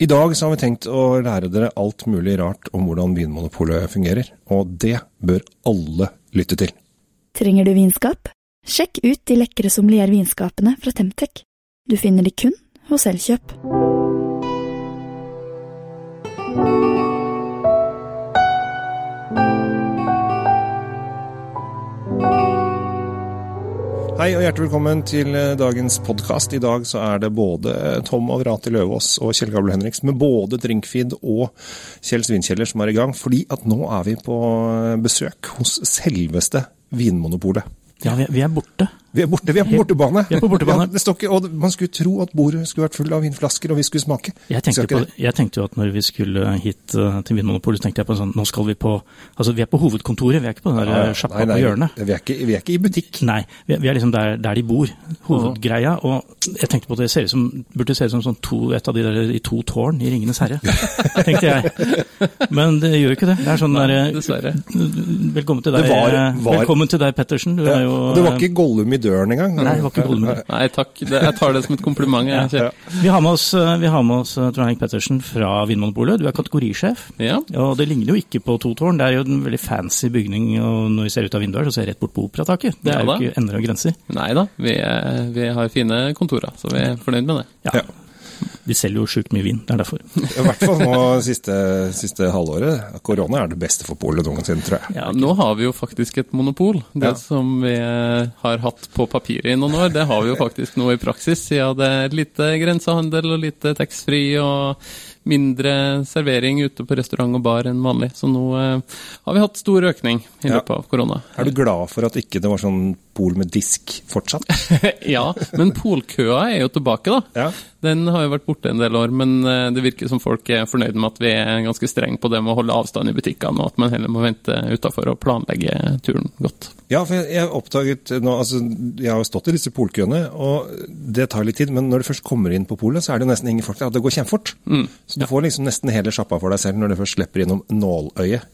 I dag så har vi tenkt å lære dere alt mulig rart om hvordan Vinmonopolet fungerer, og det bør alle lytte til. Trenger du vinskap? Sjekk ut de lekre sommeliervinskapene fra Temtec. Du finner de kun hos Elkjøp. Hei og hjertelig velkommen til eh, dagens podkast. I dag så er det både Tom Avrati Løvaas og Kjell Gabel Henriks med både Drinkfeed og Kjell Svinkjeller som er i gang. Fordi at nå er vi på besøk hos selveste Vinmonopolet. Ja, vi er borte. Vi er borte, vi er på bortebane. Vi er på bortebane. Ja, ikke, og man skulle tro at bordet skulle vært full av vinflasker, og vi skulle smake. Jeg tenkte, på, jeg tenkte jo at når vi skulle hit uh, til Vinmonopolet, tenkte jeg på sånn Nå skal vi på Altså, vi er på hovedkontoret, vi er ikke på den der uh, sjappa på hjørnet. Vi er, ikke, vi er ikke i butikk. Nei, vi er, vi er liksom der, der de bor. Hovedgreia. Og jeg tenkte på at det ser ut som, burde se ut som sånn to, et av de der i to tårn i 'Ringenes herre', tenkte jeg. Men det gjør ikke det. Det er sånn der Dessverre. Velkommen til deg, var- eh, var- velkommen til deg Pettersen. Du er jo det var ikke Gollum i døren engang. Nei, det var ikke døren. Nei takk, det, jeg tar det som et kompliment. Jeg, Ja. Vi har med oss, eh, vi har med oss eh, Trond Henrik Pettersen fra Vinmonopolet. Du er kategorisjef. Ja. Og det ligner jo ikke på to tårn. Det er jo en veldig fancy bygning, og når vi ser ut av vinduet, her, så ser vi rett bort på Operataket. Det er Ja jo ikke ender og grenser. Nei da, vi, vi har fine kontorer, så vi er fornøyd med det. Ja. Ja. De selger jo sjukt mye vin, det er derfor. I hvert fall nå siste, siste halvåret. Korona er det beste for polet noensinne, tror jeg. Ja, nå har vi jo faktisk et monopol. Det Ja. som vi har hatt på papiret i noen år, det har vi jo faktisk nå i praksis, siden det er lite grensehandel og lite taxfree og mindre servering ute på restaurant og bar enn vanlig. Så nå eh, har vi hatt stor økning i Ja. løpet av korona. Er du glad for at ikke det var sånn pol med disk fortsatt? ja, men polkøa er jo tilbake, da. Ja. Den har jo vært borte en del år, men eh, det virker som folk er fornøyd med at vi er ganske strenge på det med å holde avstand i butikkene, og at man heller må vente utafor og planlegge turen godt. Ja, for jeg, jeg oppdaget nå, altså jeg har jo stått i disse polkøene, og det tar litt tid, men når du først kommer inn på polet, så er det nesten ingen folk der. Det går kjempefort. Så du får liksom nesten hele sjappa for deg selv når du først slipper innom nåløyet.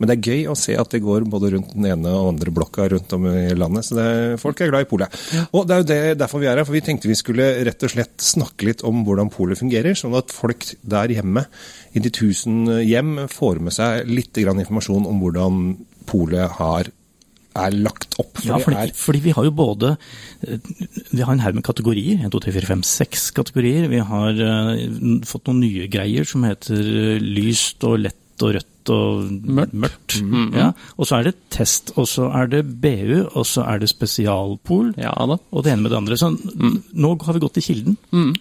Men det er gøy å se at det går både rundt den ene og andre blokka rundt om i landet, så det, folk er glad i polet. Og det er jo det, derfor vi er her, for vi tenkte vi skulle rett og slett snakke litt om hvordan polet fungerer, sånn at folk der hjemme, i de tusen hjem, får med seg litt grann informasjon om hvordan polet har er lagt opp. For Ja, fordi, fordi vi har jo både eh, Vi har en haug med kategorier. 1, 2, 3, 4, 5, 6 kategorier. Vi har uh, fått noen nye greier som heter eh, lyst og lett og rødt og Mørkt. Ja. Og så er det test, og så er det BU, og så er det spesialpol. Ja da. Og det ene med det andre. Så nå har vi gått til kilden.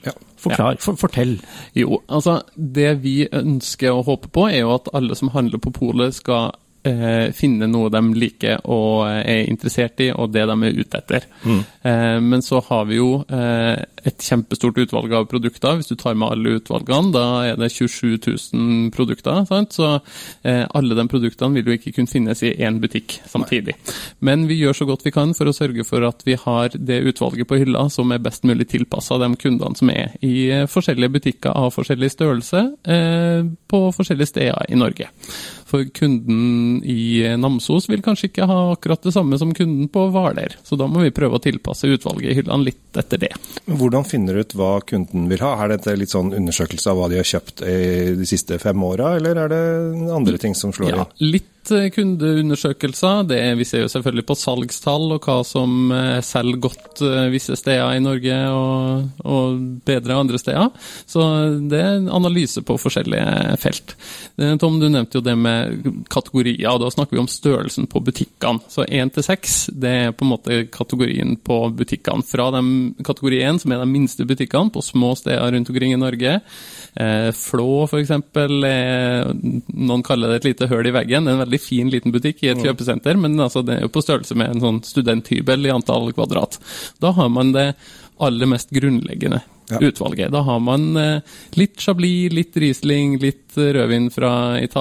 ja. Forklar, for, fortell. Jo, altså det vi ønsker og håper på, er jo at alle som handler på polet, skal eh, finne noe de liker og er interessert i, og det de er ute etter. Eh, men så har vi jo eh, et kjempestort utvalg av produkter. Hvis du tar med alle utvalgene, da er det 27 000 produkter. Sant? Så eh, alle de produktene vil jo ikke kunne finnes i én butikk samtidig. Men vi gjør så godt vi kan for å sørge for at vi har det utvalget på hylla som er best mulig tilpassa de kundene som er i eh, forskjellige butikker av forskjellig størrelse eh, på forskjellige steder i Norge. For kunden i Namsos vil kanskje ikke ha akkurat det samme som kunden på Hvaler, så da må vi prøve å tilpasse utvalget i hyllene litt etter det. Hvordan finner du ut hva kunden vil ha? Er dette litt sånn undersøkelse av hva de har kjøpt i de siste fem åra, eller er det andre ting som slår Ja, inn? litt eh, kundeundersøkelser. Det, vi ser jo selvfølgelig på salgstall og hva som eh, selger godt eh, visse steder i Norge og, og bedre andre steder. Så det er analyse på forskjellige felt. Eh, Tom, du nevnte jo det med kategorier, og da snakker vi om størrelsen på butikkene. Så én til seks, er på en måte kategorien på butikkene. Fra de, kategori én, som er de minste butikkene på små steder rundt omkring i Norge. Flå, er, noen kaller det et lite høl i veggen. Det er en veldig fin liten butikk i et kjøpesenter, men altså, det er jo på størrelse med en sånn studenthybel i antall kvadrat. Da har man det aller mest grunnleggende Ja. utvalget. Da har man eh, litt Chablis, litt Riesling, litt eh, rødvin fra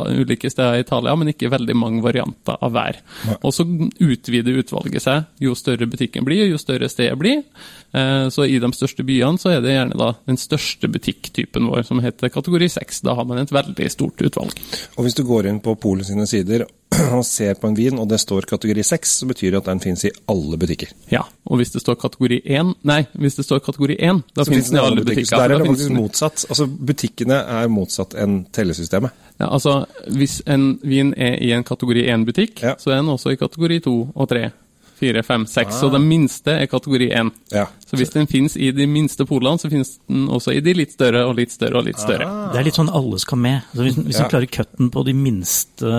ulike steder i Italia, men ikke veldig mange varianter av hver. Og så utvider utvalget seg jo større butikken blir, jo større stedet blir. Eh, så i de største byene så er det gjerne da den største butikktypen vår, som heter kategori 6. Da har man et veldig stort utvalg. Og hvis du går inn på Polet sine sider og ser på en vin, og det står kategori 6, så betyr det at den finnes i alle butikker. Ja, og hvis det står kategori 1, nei, hvis det står kategori 1, da Så finnes den i alle butikker. Så der er det faktisk motsatt. Altså, butikkene er motsatt enn tellesystemet. Ja, altså, hvis en vin er i en kategori 1-butikk, Ja. så er den også i kategori 2 og 3, 4, 5, 6. Ah. Så den minste er kategori 1. Ja. Så hvis den finnes i de minste polene, så finnes den også i de litt større og litt større og litt større. Det er litt sånn alle skal med. Så hvis hvis Ja. du klarer cutten på de minste,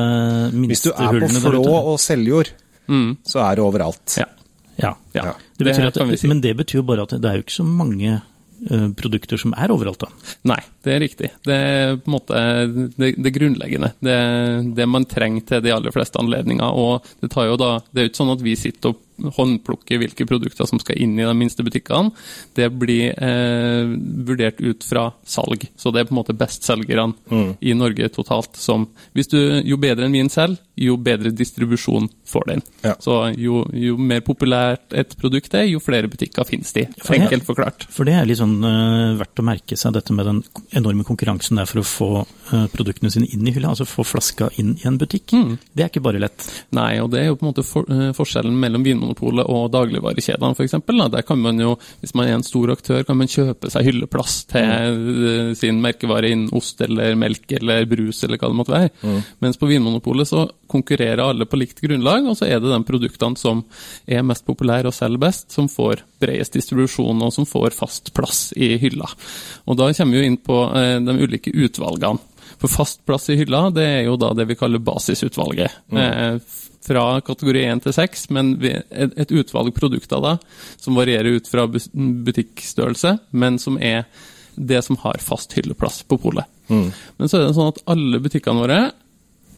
minste Hvis du er på Flå og Seljord, Mm. så er det overalt. Ja. Ja. Det betyr at. Men det betyr jo bare at det er jo ikke så mange produkter som er overalt, da. Nei, det er riktig. Det er på en måte det, det grunnleggende. Det, det man trenger til de aller fleste anledninger. Og det tar jo da Det er jo ikke sånn at vi sitter og håndplukker hvilke produkter som skal inn i de minste butikkene. Det blir eh, vurdert ut fra salg. Så det er på en måte bestselgerne i Norge totalt som du Jo bedre en vin selger, jo bedre distribusjon får den. Ja. Så jo, jo mer populært et produkt er, jo flere butikker finnes de. for Enkelt forklart. For det er litt sånn uh, verdt å merke seg, dette med den enorme konkurransen det er for å få uh, produktene sine inn i hylla. Altså få flaska inn i en butikk. Det er ikke bare lett. Nei, og det er jo på en måte for, uh, forskjellen mellom Vinmonopolet og dagligvarekjedene f.eks. Der kan man jo, hvis man er en stor aktør, kan man kjøpe seg hylleplass til mm. sin merkevare innen ost eller melk eller brus eller hva det måtte være. Mens på Vinmonopolet så konkurrerer alle på likt grunnlag, og så er det de produktene som er mest populære og selger best, som får bredest distribusjon og som får fast plass i hylla. Og da kommer vi jo inn på eh, de ulike utvalgene. For fast plass i hylla, det er jo da det vi kaller basisutvalget. Eh, fra kategori 1 til 6, men et, utvalg produkter da, som varierer ut fra butikkstørrelse, men som er det som har fast hylleplass på polet. Men så er det sånn at alle butikkene våre,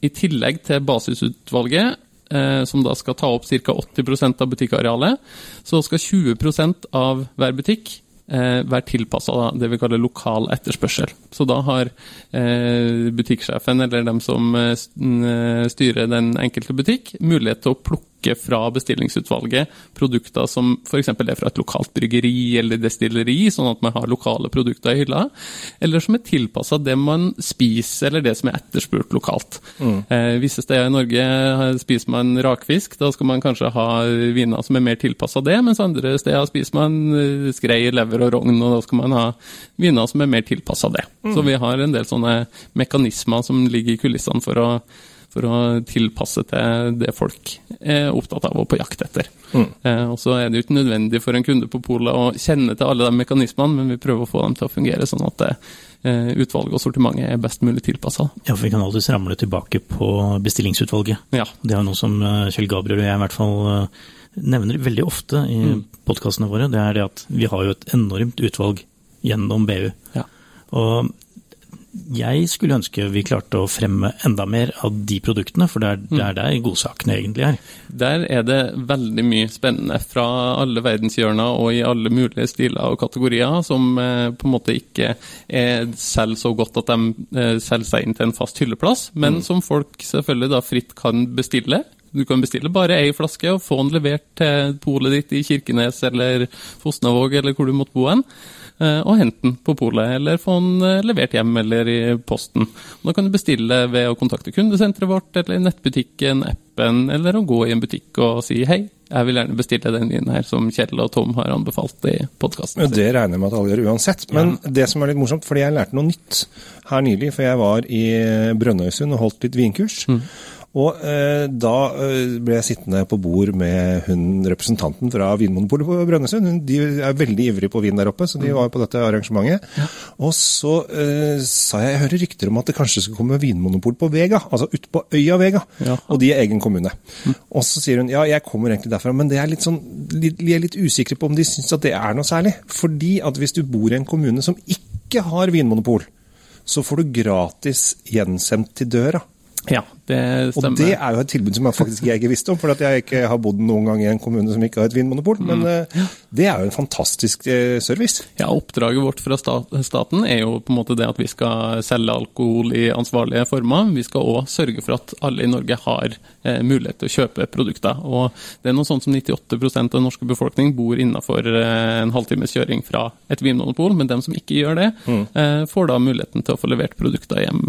i tillegg til basisutvalget, eh, som da skal ta opp ca. 80% av butikkarealet, så skal 20% av hver butikk eh, være tilpassa det vi kaller lokal etterspørsel. Så da har eh, butikksjefen eller dem som eh, eh, styrer den enkelte butikk, mulighet til å plukke fra bestillingsutvalget produkter som f.eks. er fra et lokalt bryggeri eller destilleri, sånn at man har lokale produkter i hylla, eller som er tilpassa det man spiser, eller det som er etterspurt lokalt. Eh, visse steder i Norge eh, spiser man rakfisk, da skal man kanskje ha viner som er mer tilpassa det, mens andre steder spiser man eh, skrei, lever og rogn, og da skal man ha viner som er mer tilpassa det. Så vi har en del sånne mekanismer som ligger i kulissene for å for å tilpasse til det folk er opptatt av og på jakt etter. Mm. og Så er det jo ikke nødvendig for en kunde på polet å kjenne til alle de mekanismene, men vi prøver å få dem til å fungere sånn at eh, utvalget og sortimentet er best mulig tilpassa. Ja, for vi kan alltids ramle tilbake på bestillingsutvalget. Ja. Det er jo noe som eh, Kjell Gabriel og jeg i hvert fall eh, nevner veldig ofte i Mm. podkastene våre. Det er det at vi har jo et enormt utvalg gjennom BU. Ja. Og jeg skulle ønske vi klarte å fremme enda mer av de produktene, for det er, det er der godsakene egentlig er. Der er det veldig mye spennende fra alle verdenshjørner og i alle mulige stiler og kategorier, som eh, på en måte ikke er selger så godt at de eh, selger seg inn til en fast hylleplass, men som folk selvfølgelig da fritt kan bestille. Du kan bestille bare ei flaske og få den levert til polet ditt i Kirkenes eller Fosnavåg eller hvor du måtte bo hen. Eh, Og hente den på polet, eller få den eh, levert hjem eller i posten. Da kan du bestille ved å kontakte kundesenteret vårt, eller nettbutikken, appen, eller å gå i en butikk og si hei, jeg vil gjerne bestille den vinen her som Kjell og Tom har anbefalt i podkasten. Det regner jeg med at alle gjør uansett. Men det som er litt morsomt, fordi jeg lærte noe nytt her nylig, for jeg var i Brønnøysund og holdt litt vinkurs. Og eh, da eh, ble jeg sittende på bord med hun representanten fra Vinmonopolet på Brønnøysund. Hun- De er veldig ivrige på vin der oppe, så de var på dette arrangementet. Og så eh, sa jeg jeg hører rykter om at det kanskje skal komme vinmonopol på Vega, altså ute på øya Vega. Ja. Og de er egen kommune. Og så sier hun ja, jeg kommer egentlig derfra, men det er litt sånn, de er litt usikre på om de syns at det er noe særlig. Fordi at hvis du bor i en kommune som ikke har vinmonopol, så får du gratis gjensendt til døra. Ja, det stemmer. Og det er jo et tilbud som jeg faktisk jeg ikke visste om, for at jeg ikke har bodd noen gang i en kommune som ikke har et vinmonopol. Men eh, det er jo en fantastisk eh, service. Ja, Oppdraget vårt fra staten er jo på en måte det at vi skal selge alkohol i ansvarlige former. Vi skal òg sørge for at alle i Norge har eh, mulighet til å kjøpe produkter. Og det er noe sånt som 98% av den norske befolkning bor innenfor eh, en halvtimes kjøring fra et vinmonopol, men dem som ikke gjør det, mm. får da muligheten til å få levert produkter hjem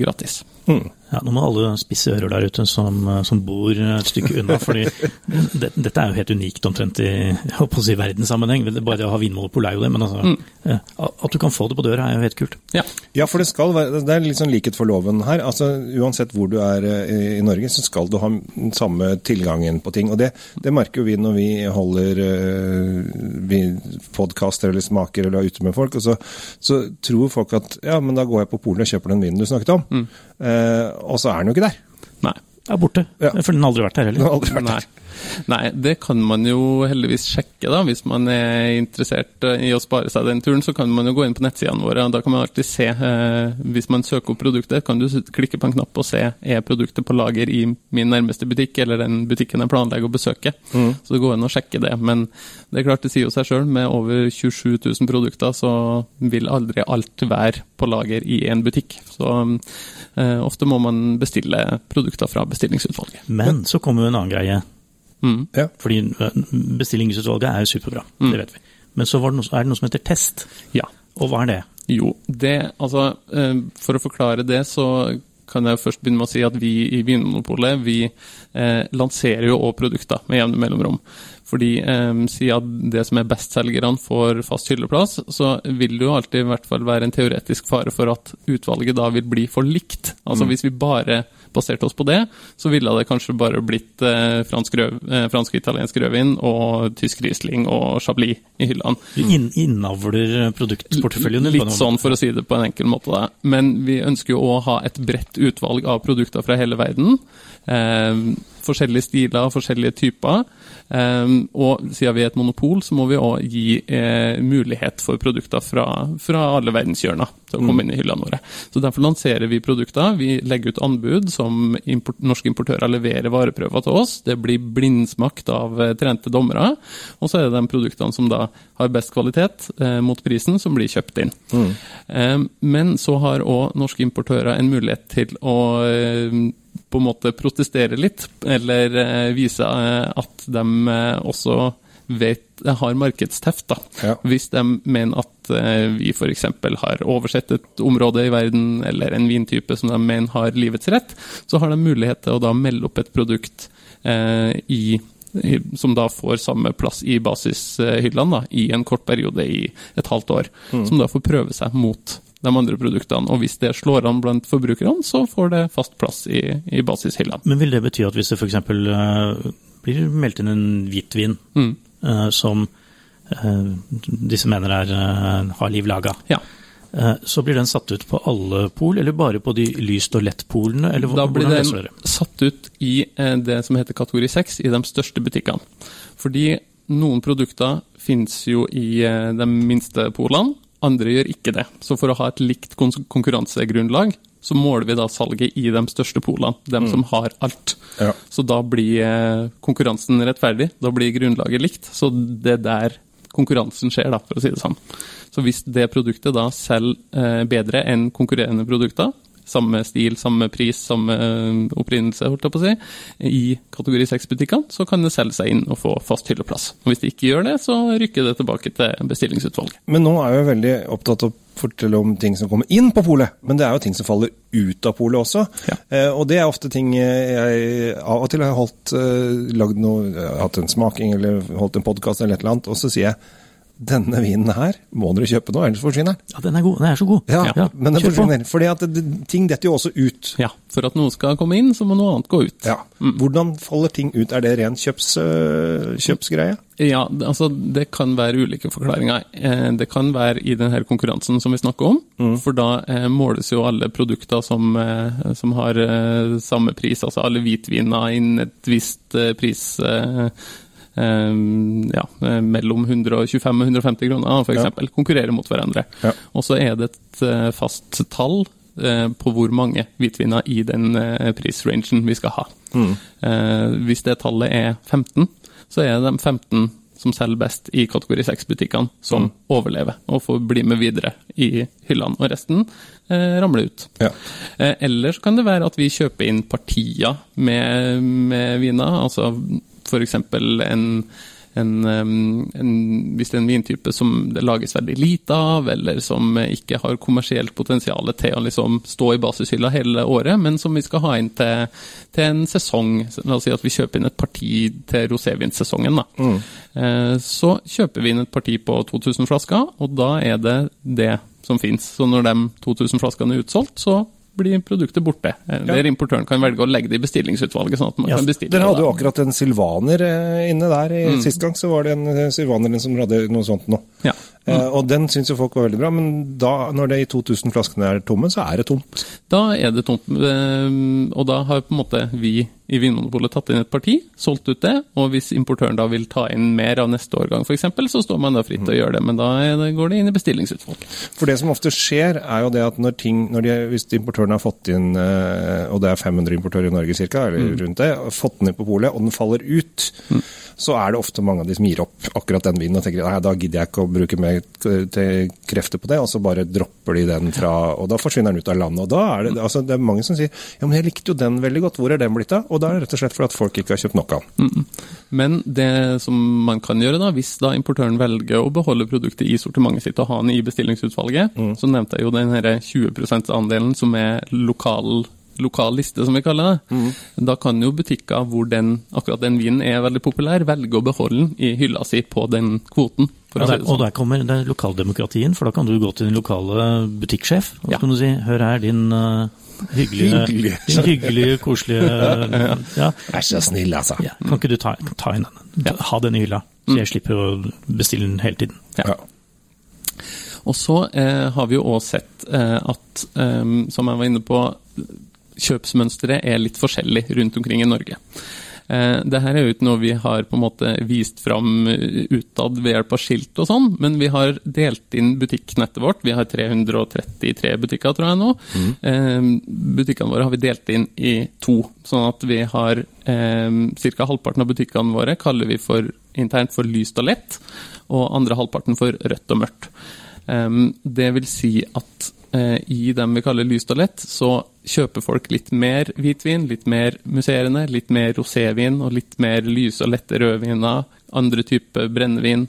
gratis. Mm. Ja, Nå må alle spisse ører der ute som, eh, som bor et stykke unna. fordi det, Dette er jo helt unikt omtrent i jeg håper å si verdenssammenheng. Bare å ha vinmonopol er jo det, men altså, mm. At du kan få det på døra er jo helt kult. Ja, ja for det skal være, det er litt sånn likhet for loven her. altså Uansett hvor du er i, i Norge, så skal du ha den samme tilgangen på ting. og Det, det merker jo vi når vi holder uh, podkaster eller smaker eller er ute med folk. og så, så, tror folk at ja, men da går jeg på polet og kjøper den vinen du snakket om. Mm. Eh, og så er den jo ikke der. Nei. Er borte. Ja. For den har aldri vært her heller. Den har aldri vært. Der. Nei, det kan man jo heldigvis sjekke, da. Hvis man er interessert eh, i å spare seg den turen, så kan man jo gå inn på nettsidene våre. Da kan man alltid se, eh, hvis man søker opp produktet, kan du klikke på en knapp og se er produktet på lager i min nærmeste butikk, eller den butikken jeg planlegger å besøke. Mm. Så det går an å sjekke det. Men det er klart det sier jo seg sjøl, med over 27 000 produkter, så vil aldri alt være på lager i en butikk. Så eh, ofte må man bestille produkter fra bestillingsutvalget. Men så kommer jo en annen greie. Mm. Ja. Fordi eh, bestillingsutvalget er jo superbra, mm. det vet vi. Men så det noe, er det noe som heter test. Ja. Og hva er det? Jo, det Altså, eh, for å forklare det, så kan jeg først begynne med å si at vi i Vinmonopolet vi eh, lanserer jo òg produkter med jevne mellomrom. Fordi eh, siden det som er bestselgerne får fast hylleplass, så vil det jo alltid i hvert fall være en teoretisk fare for at utvalget da vil bli for likt. Altså mm. hvis vi bare baserte oss på det, så ville det kanskje bare blitt eh, fransk, røv, eh, fransk og italiensk rødvin og tysk Riesling og Chablis i hyllene. Du inn, innavler produktporteføljen din? Litt sånn, for å si det på en enkel måte. Da. Men vi ønsker jo å ha et bredt utvalg av produkter fra hele verden. Eh, forskjellige stiler forskjellige typer. Um, og siden vi er et monopol, så må vi òg gi eh, mulighet for produkter fra, fra alle verdenshjørner til å komme mm. inn i hyllene våre. Så Derfor lanserer vi produkter. Vi legger ut anbud som import, norske importører leverer vareprøver til oss. Det blir blindsmakt av eh, trente dommere. Og så er det de produktene som da har best kvalitet eh, mot prisen, som blir kjøpt inn. Mm. Eh, men så har òg norske importører en mulighet til å eh, på en måte protestere litt, eller eh, vise eh, at de også vet, har markedsteft. da. Ja. Hvis de mener at vi f.eks. har oversett et område i verden, eller en vintype som de mener har livets rett, så har de mulighet til å da melde opp et produkt eh, i som da får samme plass i basishyllene i en kort periode i et halvt år. Mm. Som da får prøve seg mot de andre produktene. Og hvis det slår an blant forbrukerne, så får det fast plass i, i basishyllene. Men vil det bety at hvis det f.eks. Eh, blir meldt inn en hvitvin mm. Uh, som uh, disse mener er, uh, har liv laga, ja. så blir den satt ut på alle pol, eller bare på de lyst og lett-polene? Da blir den satt ut i det som heter kategori 6, i de største butikkene. Fordi noen produkter finnes jo i de minste polene, andre gjør ikke det. Så for å ha et likt konkurransegrunnlag, så måler vi da salget i de største polene, dem mm. som har alt. Ja. Så da blir eh, konkurransen rettferdig, da blir grunnlaget likt. Så det er der konkurransen skjer, da, for å si det sånn. Så hvis det produktet da selger eh, bedre enn konkurrerende produkter, samme stil, samme pris, samme eh, opprinnelse, holdt jeg på å si, i kategori 6-butikkene, så kan det selge seg inn og få fast hylleplass. Og Hvis det ikke gjør det, så rykker det tilbake til bestillingsutvalget. Men nå er jeg veldig opptatt av fortelle om ting som kommer inn på polet, men det er jo ting som faller ut av polet også. Ja. Eh, og det er ofte ting jeg av og til har holdt, eh, lagd noe, hatt en smaking eller holdt en podkast eller et eller annet, og så sier jeg denne vinen her må dere kjøpe nå, ellers forsvinner den. Ja, den er god. Den er så god. Ja, ja men den forsvinner. Fordi at det, ting detter jo også ut. Ja, for at noe skal komme inn, så må noe annet gå ut. Ja. Mm. Hvordan faller ting ut? Er det ren kjøps, øh, kjøpsgreie? Ja, altså det kan være ulike forklaringer. Eh, det kan være i denne konkurransen som vi snakker om. Mm. For da eh, måles jo alle produkter som, eh, som har samme pris, altså alle hvitviner innen et visst pris ja, eh, mellom 125 og 150 kroner, f.eks. Ja. Konkurrerer mot hverandre. Ja. Og så er det et eh, fast tall eh, på hvor mange hvitviner i den prisrangen vi skal ha. Mm. Hvis det tallet er 15, så er de 15 som selger best i kategori 6-butikkene, som mm. overlever og får bli med videre i hyllene. Og resten eh, ramler ut. Ja. Eh, eller så kan det være at vi kjøper inn partier med, med viner. altså f.eks. en en, en, hvis det er en vintype som det lages veldig lite av, eller som ikke har kommersielt potensial til å liksom stå i basishylla hele året, men som vi skal ha inn til, til en sesong. La oss si at vi kjøper inn et parti til rosévinsesongen. Mm. Eh, så kjøper vi inn et parti på 2000 flasker, og da er det det som finnes. Så når de 2000 flaskene er utsolgt, så blir produktet borte. Eller ja. importøren kan velge å legge det i bestillingsutvalget. sånn at man ja, kan bestille Dere hadde jo akkurat en silvaner eh, inne der. Mm. Sist gang så var det en eh, silvaner som hadde noe sånt nå. Ja. Mm. Og den syns jo folk var veldig bra, men da, når det i 2000 flaskene er tomme, så er det tomt. Da er det tomt, uh, og da har på en måte vi i Vinmonopolet tatt inn et parti, solgt ut det, og hvis importøren da vil ta inn mer av neste årgang f.eks., så står man da fritt til å gjøre det, men da det, går det inn i bestillingsutvalget. For det som ofte skjer, er jo det at når ting, når de, hvis importøren har fått inn, uh, og det er 500 importører i Norge ca., eller mm. rundt det, fått den inn på polet, og den faller ut, mm. Så er det ofte mange av de som gir opp akkurat den vinen og tenker nei, da gidder jeg ikke å bruke mer krefter på det, og så bare dropper de den fra Og da forsvinner den ut av landet. Og da er det, altså, det er mange som sier ja, men jeg likte jo den veldig godt, hvor er den blitt av? Og da er det rett og slett fordi at folk ikke har kjøpt nok av den. Men det som man kan gjøre, da, hvis da importøren velger å beholde produktet i sortimentet sitt og ha den i bestillingsutvalget, mm. så nevnte jeg jo den 20 %-andelen som er lokal lokal liste, som vi kaller det. Mm. Da kan jo butikker hvor den, akkurat den vinen er veldig populær, velge å beholde den i hylla si på den kvoten. Ja, der, og der kommer det lokaldemokratien, for da kan du gå til din lokale butikksjef og ja. kan du si hør her, din uh, hyggelige, hyggelige. Din hyggelige, koselige ja. Vær så snill, altså. Ja, kan ikke du ta, ta inn den? Ha den i hylla, så jeg mm. slipper å bestille den hele tiden. Ja. Og så eh, har vi jo òg sett eh, at, eh, som jeg var inne på, kjøpsmønsteret er litt forskjellig rundt omkring i Norge. Eh, det her er jo ikke noe vi har på en måte vist fram utad ved hjelp av skilt og sånn, men vi har delt inn butikknettet vårt. Vi har 333 butikker, tror jeg nå. Mm. Eh, butikkene våre har vi delt inn i to, sånn at vi har eh, ca. halvparten av butikkene våre kaller vi for internt for lyst og lett, og andre halvparten for rødt og mørkt. Det vil si at Eh, i dem vi kaller lyst og lett, så kjøper folk litt mer hvitvin, litt mer musserende, litt mer rosévin og litt mer lyse og lette rødviner, andre typer brennevin,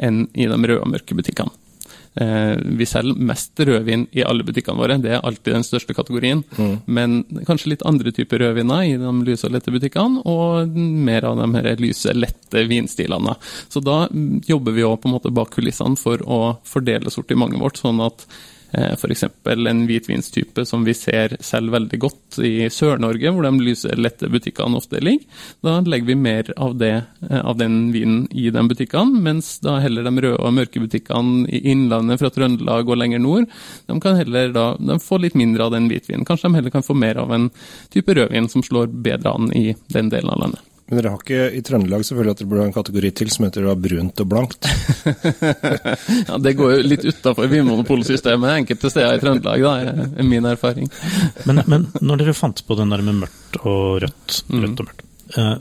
enn i de røde og mørke butikkene. Eh, vi selger mest rødvin i alle butikkene våre, det er alltid den største kategorien. Mm. Men kanskje litt andre typer rødviner i de lyse og lette butikkene, og mer av de her lyse, lette vinstilene. Så da jobber vi òg bak kulissene for å fordele sortimentet vårt, sånn at F.eks. en hvitvinstype som vi ser selger veldig godt i Sør-Norge, hvor de lyse, lette butikkene ofte ligger. Da legger vi mer av, det, eh, av den vinen i de butikkene, mens da heller de røde og mørke butikkene i Innlandet fra Trøndelag og lenger nord, de kan heller da de får litt mindre av den hvitvinen. Kanskje de heller kan få mer av en type rødvin som slår bedre an i den delen av landet. Men dere har ikke i Trøndelag selvfølgelig at dere burde ha en kategori til som heter brunt og blankt? ja, Det går jo litt utafor vinmonopolsystemet enkelte steder i Trøndelag, da, er min erfaring. men, men, når dere fant på den der med mørkt og rødt, mm. rødt og mørkt, uh,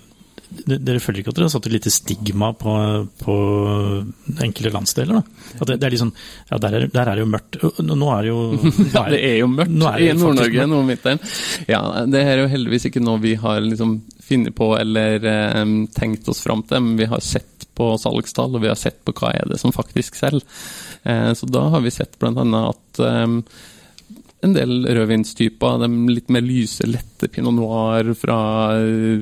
dere føler ikke at dere har satt et lite stigma på, på enkelte landsdeler? da? At det, det er liksom, ja, der er, der er, det jo mørkt. Nå er det jo Ja, det er jo mørkt er i Nord-Norge nå om vinteren. Ja, det er jo heldigvis ikke noe vi har liksom funnet på eller um, tenkt oss fram til, men vi har sett på salgstall og vi har sett på hva er det som faktisk selger. Uh, så da har vi sett bl.a. at um, en del rødvinstyper. De litt mer lyse, lette pinot noir fra,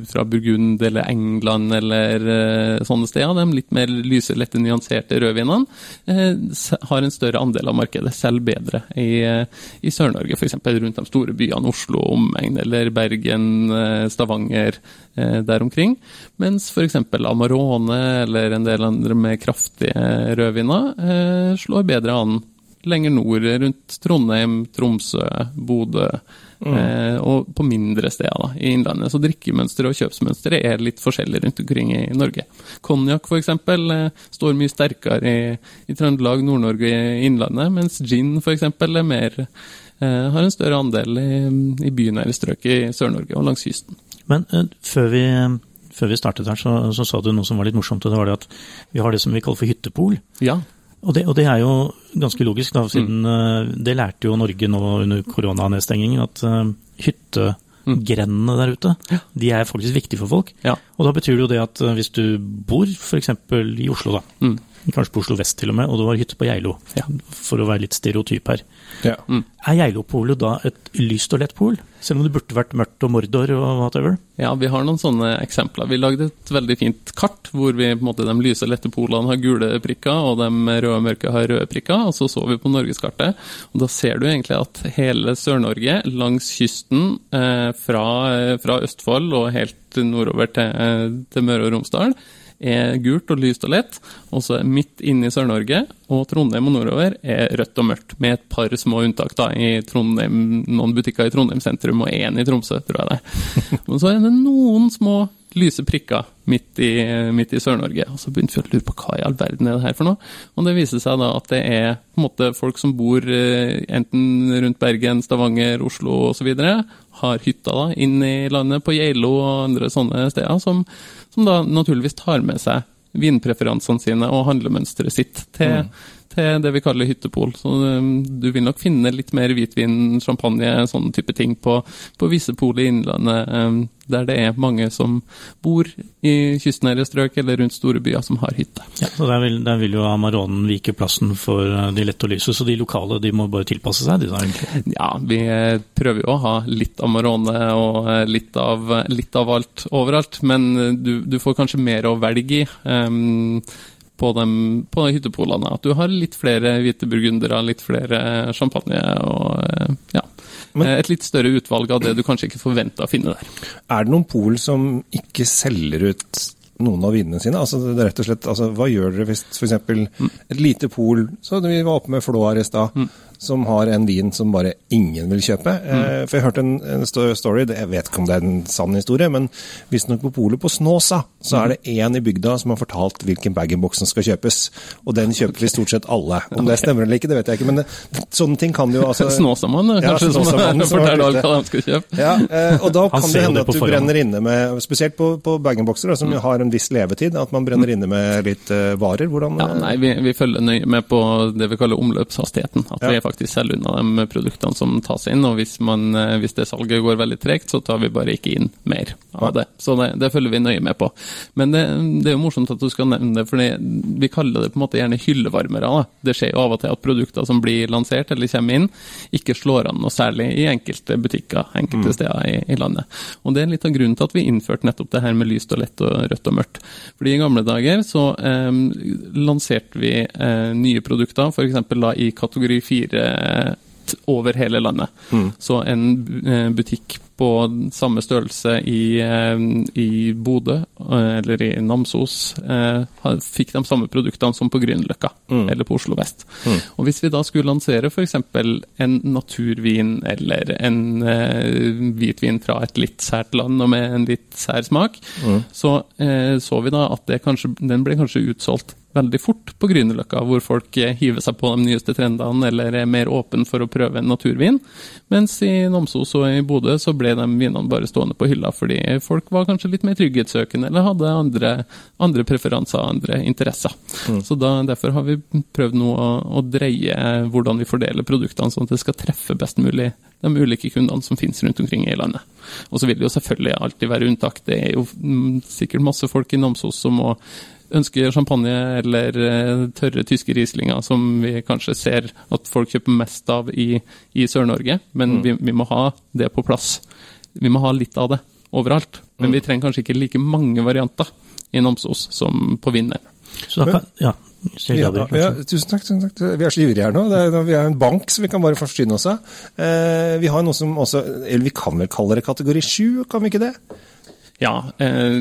fra Burgund eller England eller uh, sånne steder. De litt mer lyse, lette, nyanserte rødvinene uh, har en større andel av markedet, selv bedre i, i Sør-Norge. F.eks. rundt de store byene Oslo omegn, eller Bergen, Stavanger, der omkring. Mens f.eks. Amarone eller en del andre med kraftige rødviner slår bedre an lenger nord, rundt Trondheim, Tromsø, Bodø. Mm. Eh, og på mindre steder da, i Innlandet. Så drikkemønsteret og kjøpsmønsteret er litt forskjellig rundt omkring i Norge. Konjakk f.eks. Eh, står mye sterkere i, i Trøndelag, Nord-Norge i Innlandet, mens gin f.eks. er mer eh, har en større andel i, i bynære strøk i Sør-Norge og langs kysten. Men eh, før vi før vi startet her, så, så, sa du noe som var litt morsomt. og Det var det at vi har det som vi kaller for hyttepol. Ja. Og det, og det, er jo ganske logisk, da, siden mm. Eh, det lærte jo Norge nå under koronanedstengingen, at uh, hyttegrendene der ute, de er faktisk viktige for folk. Ja. Og da betyr det jo det at eh, hvis du bor f.eks. i Oslo, da, Mm. Kanskje på Oslo vest til og med, og det var hytte på Geilo, Ja. for å være litt stereotyp her, Ja. er Geilopolet da et lyst og lett pol? Selv om det burde vært mørkt og Mordor og whatever? Ja, vi har noen sånne eksempler. Vi lagde et veldig fint kart hvor vi på en måte, de lyse, lette polene har gule prikker, og de røde, mørke har røde prikker. Og så så vi på norgeskartet, og da ser du egentlig at hele Sør-Norge langs kysten eh, fra, eh, fra Østfold og helt nordover til, eh, til Møre og Romsdal er gult og lyst og lett, og så midt inne i Sør-Norge og Trondheim og nordover er rødt og mørkt, med et par små unntak da, i Trondheim, noen butikker i Trondheim sentrum og én i Tromsø, tror jeg det. Men så er det noen små lyse prikker midt i, midt i Sør-Norge. Og så begynte vi å lure på hva i all verden er det her for noe. Og det viser seg da at det er på en måte folk som bor eh, enten rundt Bergen, Stavanger, Oslo osv., har hytta da inn i landet på Geilo og andre sånne steder, som, som da naturligvis tar med seg vinpreferansene sine og handlemønsteret sitt til, til det vi kaller hyttepol. Så um, du vil nok finne litt mer hvitvin, champagne, sånne type ting på, på visse pol i Innlandet, um, der det er mange som bor i kystnære strøk eller rundt store byer som har hytte. Ja, så der vil, der vil jo Amaronen vike plassen for eh, de lette og lyse, så de lokale de må bare tilpasse seg, de der, egentlig. Ja, vi eh, prøver jo å ha litt Amarone og eh, litt av, litt av alt overalt, men eh, du, du får kanskje mer å velge i. Um, på, dem, på hyttepolene. At du har litt flere hvite burgundere, litt flere champagne og eh, ja. Men- Et litt større utvalg av det du kanskje ikke forventa å finne der. Er det noen pol som ikke selger ut noen av vinene sine? Altså, det rett og slett, altså, hva gjør dere hvis f.eks. et lite pol, så vi var oppe med Flåar i stad, som har en vin som bare ingen vil kjøpe? Mm. for jeg hørte en, en story, jeg vet ikke om det er en sann historie, men visstnok på polet på Snåsa, så er det én i bygda som har fortalt hvilken bag-in-box som skal kjøpes. Og den kjøper vi stort sett alle. Om det stemmer eller ikke, det vet jeg ikke, men det, sånne ting kan jo altså Snåsamann, Ja, kanskje, Snåsamannen som som forteller alt hva de skal kjøpe. Ja, eh, og da kan det hende det at du forhånd. brenner inne med, spesielt på, på bag-in-boxer, som jo har en viss levetid, at man brenner inne med litt uh, varer. Hvordan Ja, eh, nei, vi, vi følger nøye med på det vi kaller omløpshastigheten. At Ja. vi faktisk selger unna de produktene som tas inn. Og hvis, man, eh, hvis det salget går veldig tregt, så tar vi bare ikke inn mer av det. Så det, det følger vi nøye med på. Men det, det er jo morsomt at du skal nevne det, for vi kaller det på en måte gjerne hyllevarmere. Da. Det skjer jo av og til at produkter som blir lansert eller kommer inn, ikke slår an noe særlig i enkelte butikker enkelte steder i, i landet. Og det er litt av grunnen til at vi innførte nettopp det her med lyst og lett og rødt og mørkt. Fordi i gamle dager så eh, lanserte vi eh, nye produkter, f.eks. i kategori 4 over hele landet. Så en eh, butikk på samme størrelse i, eh, i Bodø eh, eller i Namsos eh, fikk de samme produktene som på Grünerløkka eller på Oslo vest. Og Hvis vi da skulle lansere f.eks. en naturvin eller en eh, hvitvin fra et litt sært land og med en litt sær smak, så eh, så vi da at det kanskje, den ble kanskje utsolgt veldig fort på Grünerløkka, hvor folk eh, hiver seg på de nyeste trendene eller er mer åpen for å prøve en naturvin. Mens i Namsos og i Bodø så ble de vinene bare stående på hylla fordi folk var kanskje litt mer trygghetssøkende eller hadde andre, andre preferanser, andre interesser. Så da, derfor har vi prøvd nå å, å dreie hvordan vi fordeler produktene sånn at det skal treffe best mulig de ulike kundene som finnes rundt omkring i landet. Og så vil det jo selvfølgelig alltid være unntak. Det er jo mm, sikkert masse folk i Namsos som må ønsker champagne eller eh, tørre tyske rieslinger, som vi kanskje ser at folk kjøper mest av i, i Sør-Norge. Men vi, vi må ha det på plass. Vi må ha litt av det overalt. Men vi trenger kanskje ikke like mange varianter i Namsos som på Vinner. Så da kan, ja, Ja, ja, tusen takk. tusen takk. Vi er så ivrige her nå. Det er, vi er en bank, så vi kan bare forsyne oss av. Eh, vi har noe som også Eller vi kan vel kalle det kategori sju, kan vi ikke det? Ja, eh,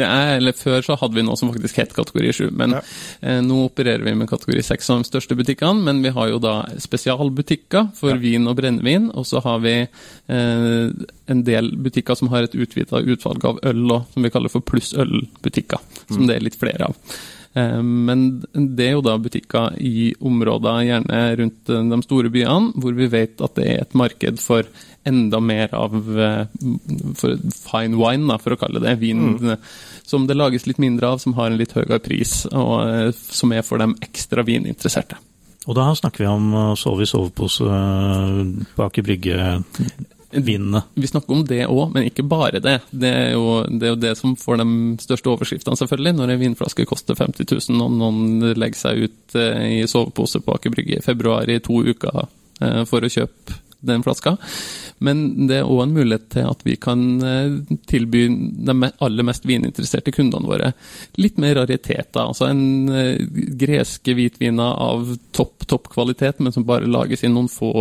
er, eller før så hadde vi noe som faktisk het kategori 7, men Ja. eh, nå opererer vi med kategori 6 som de største butikkene, men vi har jo da spesialbutikker for vin og brennevin, og så har vi eh, en del butikker som har et utvida utvalg av øl, og, som vi kaller for plussølbutikker, som det er litt flere av. Eh, Men det er jo da butikker i områder, gjerne rundt eh, de store byene, hvor vi vet at det er et marked for enda mer av eh, fine wine, da, for å kalle det. Vin mm. som det lages litt mindre av, som har en litt høyere pris, og som er for de ekstra vininteresserte. Og da snakker vi om å sove i sovepose bak i brygge vinene. Vi snakker om det òg, men ikke bare det. Det er, jo, det er, jo, det som får de største overskriftene, selvfølgelig. Når en vinflaske koster 50 000, og noen legger seg ut eh, i sovepose på Aker Brygge i februar i to uker eh, for å kjøpe den flaska. Men det er òg en mulighet til at vi kan eh, tilby de aller mest vininteresserte kundene våre litt mer rariteter. Altså en greske hvitviner av topp, topp kvalitet, men som bare lages i noen få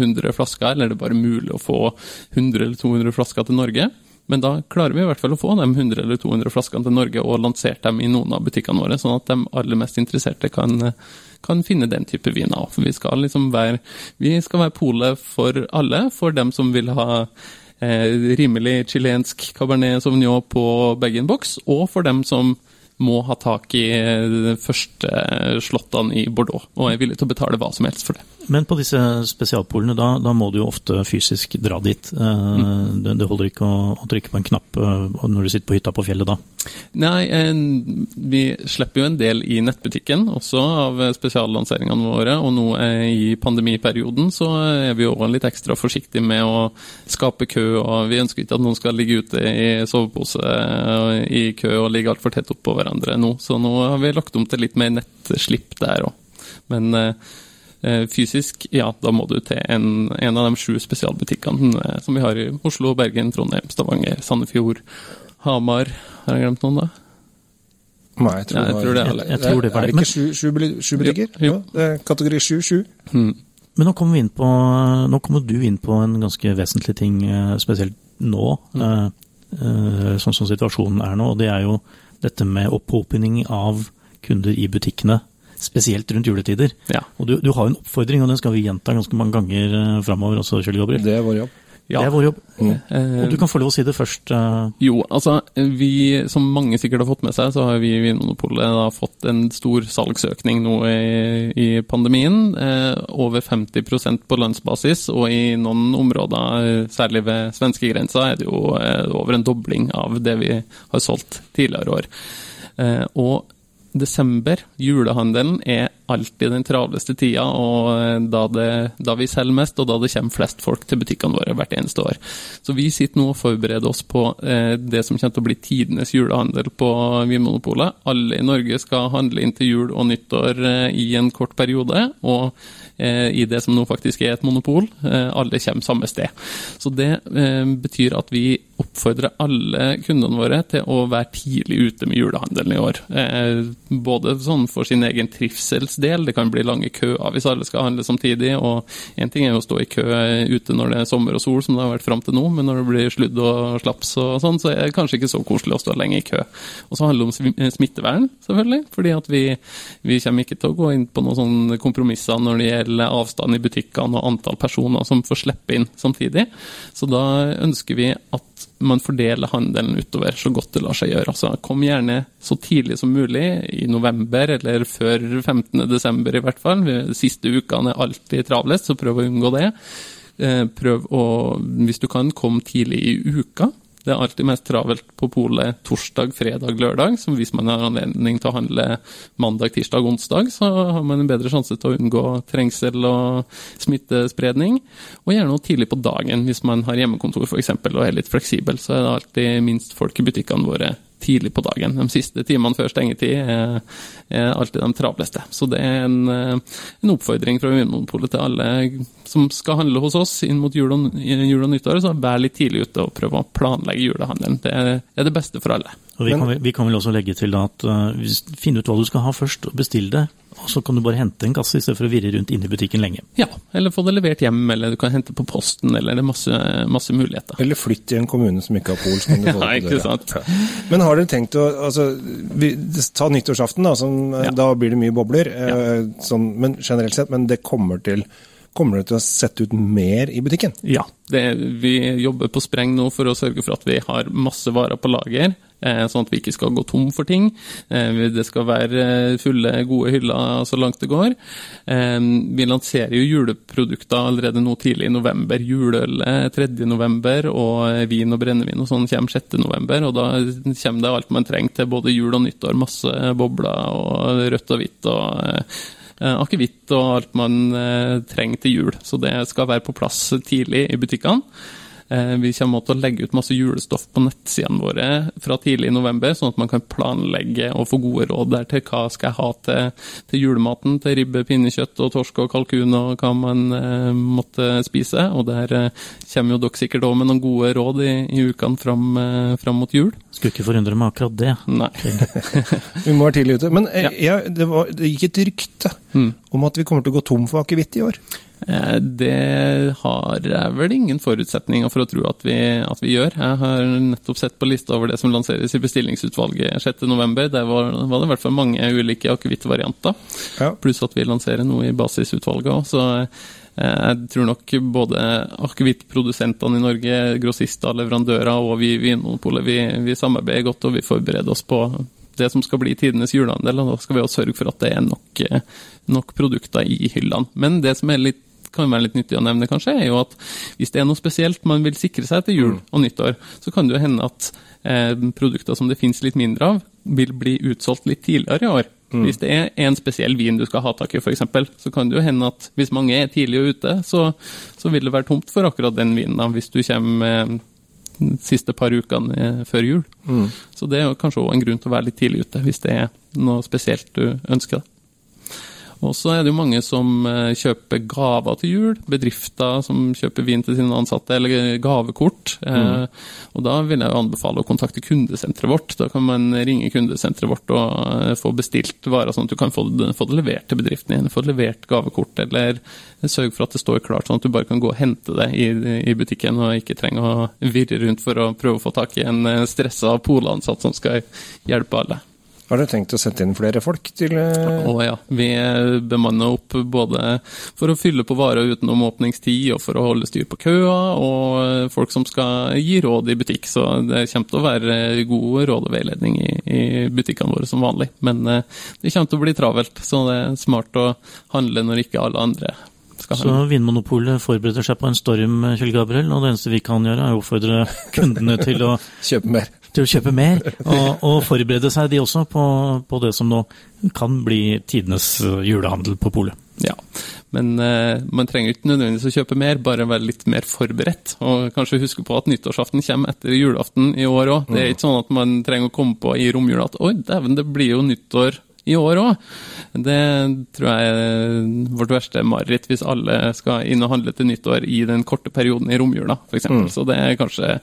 hundre flasker, eller er det bare mulig å få 100 eller 200 flasker til Norge. Men da klarer vi i hvert fall å få de 100 eller 200 flaskene til Norge og lansert dem i noen av butikkene våre, sånn at de aller mest interesserte kan kan finne den type viner. For vi skal liksom være, vi skal være polet for alle, for dem som vil ha eh, rimelig chilensk cabernet sauvignon på bag-in-box, og for dem som må ha tak i de første slåttene i Bordeaux, og er villig til å betale hva som helst for det. Men på disse spesialpolene, da, da må du jo ofte fysisk dra dit. Mm. Det, det, holder ikke å, å, trykke på en knapp eh, når du sitter på hytta på fjellet da? Nei, vi slipper jo en del i nettbutikken, også av spesiallanseringene våre. Og nå i pandemiperioden så er vi òg litt ekstra forsiktige med å skape kø. og Vi ønsker ikke at noen skal ligge ute i sovepose i kø og ligge altfor tett oppå hverandre nå. Så nå har vi lagt om til litt mer nettslipp der òg. Men Eh, fysisk, ja, da må du til en, en av de sju spesialbutikkene eh, som vi har i Oslo, Bergen, Trondheim, Stavanger, Sandefjord, Hamar. Har jeg glemt noen, da? Nei, jeg tror, ja, jeg tror det, er, jeg, tror det var det. Er det ikke sju, sju, sju butikker? Jo, jo. Kategori sju, sju. Hmm. Men nå kommer, på, nå kommer, du inn på en ganske vesentlig ting, eh, spesielt nå, mm. sånn som situasjonen er nå. og Det er jo dette med opphopning av kunder i butikkene spesielt rundt juletider. Ja. Og du, du, har en oppfordring, og den skal vi gjenta ganske mange ganger uh, framover også, Kjell Gabriel. Det er vår jobb. Ja. Det er vår jobb. Mm. Og du kan få lov å si det først. Uh... Jo, altså vi, som mange sikkert har fått med seg, så har vi i Vinmonopolet fått en stor salgsøkning nå i, i pandemien. Eh, over 50% på landsbasis, og i noen områder, særlig ved svenskegrensa, er det jo eh, over en dobling av det vi har solgt tidligere år. Eh, og desember, julehandelen, er alltid den travleste tida, og eh, da, det, da, vi selger mest, og da det kommer flest folk til butikkene våre hvert eneste år. Så vi sitter nå og forbereder oss på eh, det som kommer til å bli tidenes julehandel på Vinmonopolet. Alle i Norge skal handle inn til jul og nyttår eh, i en kort periode, og eh, i det som nå faktisk er et monopol, eh, alle kommer samme sted. Så det betyr at vi oppfordrer alle kundene våre til å være tidlig ute med julehandelen i år. både sånn for sin egen trivsels del. Det kan bli lange køer hvis alle skal handle samtidig. og Én ting er å stå i kø ute når det er sommer og sol, som det har vært fram til nå, men når det blir sludd og slaps og sånn, så er det kanskje ikke så koselig å stå lenge i kø. Og så handler det om smittevern, selvfølgelig. fordi at vi, vi kommer ikke til å gå inn på noen sånne kompromisser når det gjelder avstand i butikkene og antall personer som får slippe inn samtidig. Så da ønsker vi at man fordeler handelen utover så godt det lar seg gjøre. Altså, kom gjerne så tidlig som mulig, i november eller før 15.12. i hvert fall. Siste ukene er alltid travlest, så prøv å unngå det. Eh, prøv å, hvis du kan, komme tidlig i uka. Det er alltid mest travelt på polet torsdag, fredag, lørdag. Så hvis man har anledning til å handle mandag, tirsdag, onsdag, så har man en bedre sjanse til å unngå trengsel og smittespredning. Og gjerne noe tidlig på dagen hvis man har hjemmekontor f.eks. og er litt fleksibel. Så er det alltid minst folk i butikkene våre tidlig på dagen. De siste timene før stengetid er, er alltid de travleste. Så det er en, en oppfordring fra Vinmonopolet til alle som skal handle hos oss inn mot jul og, jul og nyttår. Så vær litt tidlig ute og prøv å planlegge julehandelen. Det er det beste for alle. Og vi, kan, vi kan vel også legge til at uh, finn ut hva du skal ha først, og bestill det. Og så kan du bare hente en kasse i stedet for å virre rundt inne i butikken lenge. Ja, eller få det levert hjem, eller du kan hente på posten, eller det er masse, masse muligheter. Eller flytt i en kommune som ikke har pol. Så kan du få ja, ikke sant. Men har dere tenkt å altså, vi, Ta nyttårsaften, da, som, ja. da blir det mye bobler. Ja. Eh, sånn, men generelt sett, men det kommer til Kommer det til å sette ut mer i butikken? Ja, det, vi jobber på spreng nå for å sørge for at vi har masse varer på lager. Eh, sånn at vi ikke skal gå tom for ting. Eh, det skal være fulle, gode hyller så langt det går. Eh, vi lanserer jo juleprodukter allerede nå tidlig i november. Juleøl 3.11, og vin og brennevin og sånn kommer 6.11. Og da kommer det alt man trenger til både jul og nyttår. Masse bobler og rødt og hvitt. og akevitt og alt man trenger til jul. Så det skal være på plass tidlig i butikkene. Eh, vi kommer til å legge ut masse julestoff på nettsidene våre fra tidlig i november, sånn at man kan planlegge og få gode råd der til hva skal jeg ha til, til julematen, til ribbe, pinnekjøtt og torsk og kalkun og hva man eh, måtte spise. Og der eh, kommer jo dere sikkert òg med noen gode råd i, i ukene fram, eh, fram mot jul. Skulle ikke forundre meg akkurat det. Nei. Vi må være tidlig ute. Men eh, Ja. jeg, det, var, det gikk et rykte Mm. om at vi kommer til å gå tom for akevitt i år. Eh, Det har jeg vel ingen forutsetninger for å tro at vi, at vi gjør. Jeg har nettopp sett på lista over det som lanseres i bestillingsutvalget 6.11. Der var, var det i hvert fall mange ulike akevittvarianter. Ja. Pluss at vi lanserer noe i basisutvalget òg. Så eh, jeg tror nok både akevittprodusentene i Norge, grossister, leverandører og vi i Vinmonopolet, vi, vi samarbeider godt og vi forbereder oss på det som skal bli tidenes julehandel. Og da skal vi også sørge for at det er nok, nok produkter i hyllene. Men det som er litt kan være litt nyttig å nevne, kanskje, er jo at hvis det er noe spesielt man vil sikre seg til jul og nyttår, så kan det jo hende at eh, produkter som det finnes litt mindre av, vil bli utsolgt litt tidligere i år. Hvis det er en spesiell vin du skal ha tak i, f.eks., så kan det jo hende at hvis mange er tidlig ute, så, så vil det være tomt for akkurat den vinen da, hvis du kommer eh, de siste par ukene eh, før jul. Så det er kanskje også en grunn til å være litt tidlig ute, hvis det er noe spesielt du ønsker. Og så er det jo mange som eh, kjøper gaver til jul. Bedrifter som kjøper vin til sine ansatte, eller gavekort. Mm. og da vil jeg jo anbefale å kontakte kundesenteret vårt. Da kan man ringe kundesenteret vårt og eh, få bestilt varer, sånn at du kan få det, få det levert til bedriften din. Få det levert gavekort, eller sørg for at det står klart, sånn at du bare kan gå og hente det i, i butikken, og ikke trenger å virre rundt for å prøve å få tak i en eh, stressa polansatt som skal hjelpe alle. Har dere tenkt å sette inn flere folk til eh, Å ja. Vi bemanner opp både for å fylle på varer utenom åpningstid, og for å holde styr på køer, og folk som skal gi råd i butikk. Så det kommer til å være god råd og veiledning i, i butikkene våre som vanlig. Men eh, det kommer til å bli travelt, så det er smart å handle når ikke alle andre skal Så. Vinmonopolet forbereder seg på en storm, Kjell Gabriel, og det eneste vi kan gjøre, er å oppfordre kundene til å, kjøpe mer? Til å kjøpe mer, og, og forberede seg de også på, på det som nå kan bli tidenes eh, julehandel på polet. Ja, men uh, man trenger ikke nødvendigvis å kjøpe mer, bare være litt mer forberedt. Og kanskje huske på at nyttårsaften kommer etter julaften i år òg. Det er ikke sånn at man trenger å komme på i romjula at oi, dæven, det blir jo nyttår i år òg. Det tror jeg er vårt verste mareritt, hvis alle skal inn og handle til nyttår i den korte perioden i romjula, f.eks. Mm. Så det er kanskje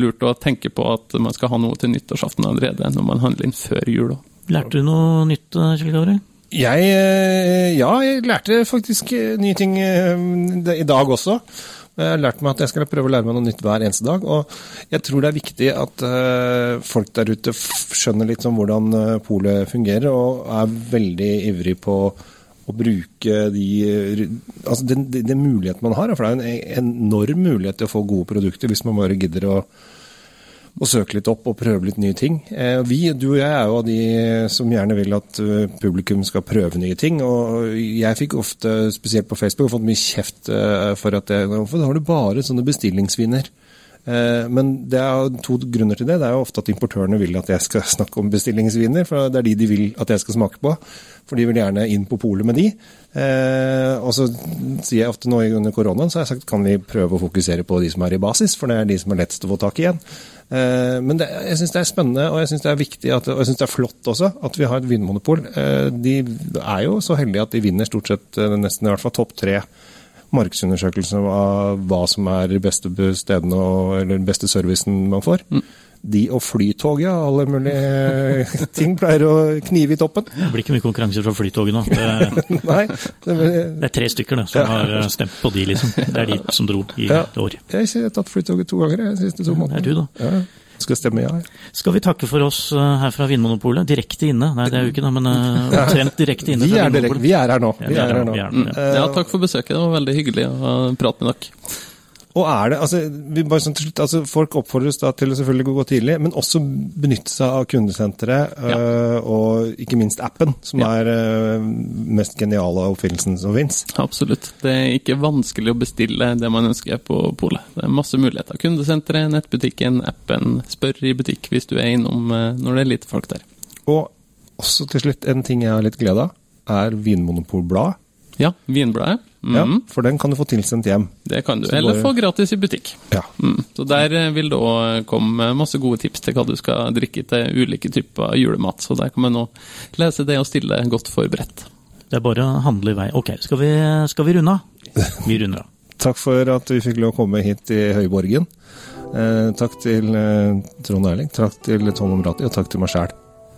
lurt å tenke på at man skal ha noe til nyttårsaften allerede, når man handler inn før jul òg. Lærte du noe nytt, Kjell Gabriel? Jeg eh, Ja, jeg lærte faktisk nye ting eh, i dag også. Jeg har lært meg at jeg skal prøve å lære meg noe nytt hver eneste dag. Og jeg tror det er viktig at eh, folk der ute skjønner litt om hvordan uh, polet fungerer, og er veldig ivrig på å bruke de eh, Altså den, den, den muligheten man har. For det er en enorm mulighet til å få gode produkter hvis man bare gidder å og søke litt opp og prøve litt nye ting. Eh, Vi, du og jeg, er jo av de som gjerne vil at eh, publikum skal prøve nye ting. Og jeg fikk ofte, spesielt på Facebook, fått mye kjeft eh, for at jeg, hvorfor har du bare sånne bestillingsviner? Men det er to grunner til det. Det er jo ofte at importørene vil at jeg skal snakke om bestillingsviner, for det er de de vil at jeg skal smake på. For de vil gjerne inn på polet med de. Og så sier jeg ofte nå under koronaen, så har jeg sagt kan vi prøve å fokusere på de som er i basis, for det er de som er lettest å få tak i igjen. Eh, Men det, jeg syns det er spennende, og jeg syns det er viktig, at, og jeg synes det er flott også, at vi har et vinmonopol. Eh, De er jo så heldige at de vinner stort sett eh, nesten i hvert fall topp tre markedsundersøkelser av hva som er de beste stedene og, eller den beste servicen man får. De og Flytoget og alle mulige ting pleier å knive i toppen. Det blir ikke mye konkurranse fra Flytoget nå. Det, Nei, det, det er tre stykker da, som har eh, stemt på de, liksom. Det er de som dro i Ja. år. jeg har tatt Flytoget to ganger de siste to Det er du, da. Ja, skal stemme ja. Skal vi takke for oss eh, her fra Vinmonopolet? Direkte inne. Nei, det er jo ikke det, men eh, omtrent direkte inne Vi er, direkt, vi er her nå. Ja, Vi er her nå. er ja. Ja, takk for besøket. Det var veldig hyggelig å prate med dere. Og er det, altså, vi bare sånn til slutt, altså Folk oppfordres da til å selvfølgelig gå tidlig, men også benytte seg av kundesenteret øh, og ikke minst appen, som Ja. er øh, mest geniale oppfinnelsen som fins. Absolutt. Det er ikke vanskelig å bestille det man ønsker på polet. Det er masse muligheter. Kundesenteret, nettbutikken, appen. Spør i butikk hvis du er innom eh, når det er lite folk der. Og også til slutt, en ting jeg har litt glede av, er Vinmonopolblad. Ja, Vinbladet. Mm, Ja, For den kan du få tilsendt hjem. Det kan du. Så Eller bare- få gratis i butikk. Ja. Mm. Så Der eh, vil det òg komme masse gode tips til hva du skal drikke til ulike typer julemat. Så der kan man nå lese det og stille godt forberedt. Det er bare å handle i vei. Ok, skal vi, skal vi runde av? Vi runder av. Takk for at vi fikk lov å komme hit i Høyborgen. Eh, takk til eh, Trond Erling, takk til Tom Omrati, og takk til meg sjæl.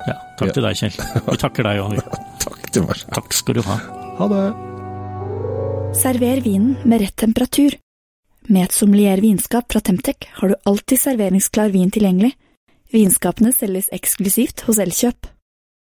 Ja, takk til deg, Kjell. Vi takker deg òg. Takk til meg sjæl. Takk skal du ha. Ha det. Server vinen med rett temperatur. Med et sommelier vinskap fra Temtec har du alltid serveringsklar vin tilgjengelig. Vinskapene selges eksklusivt hos Elkjøp.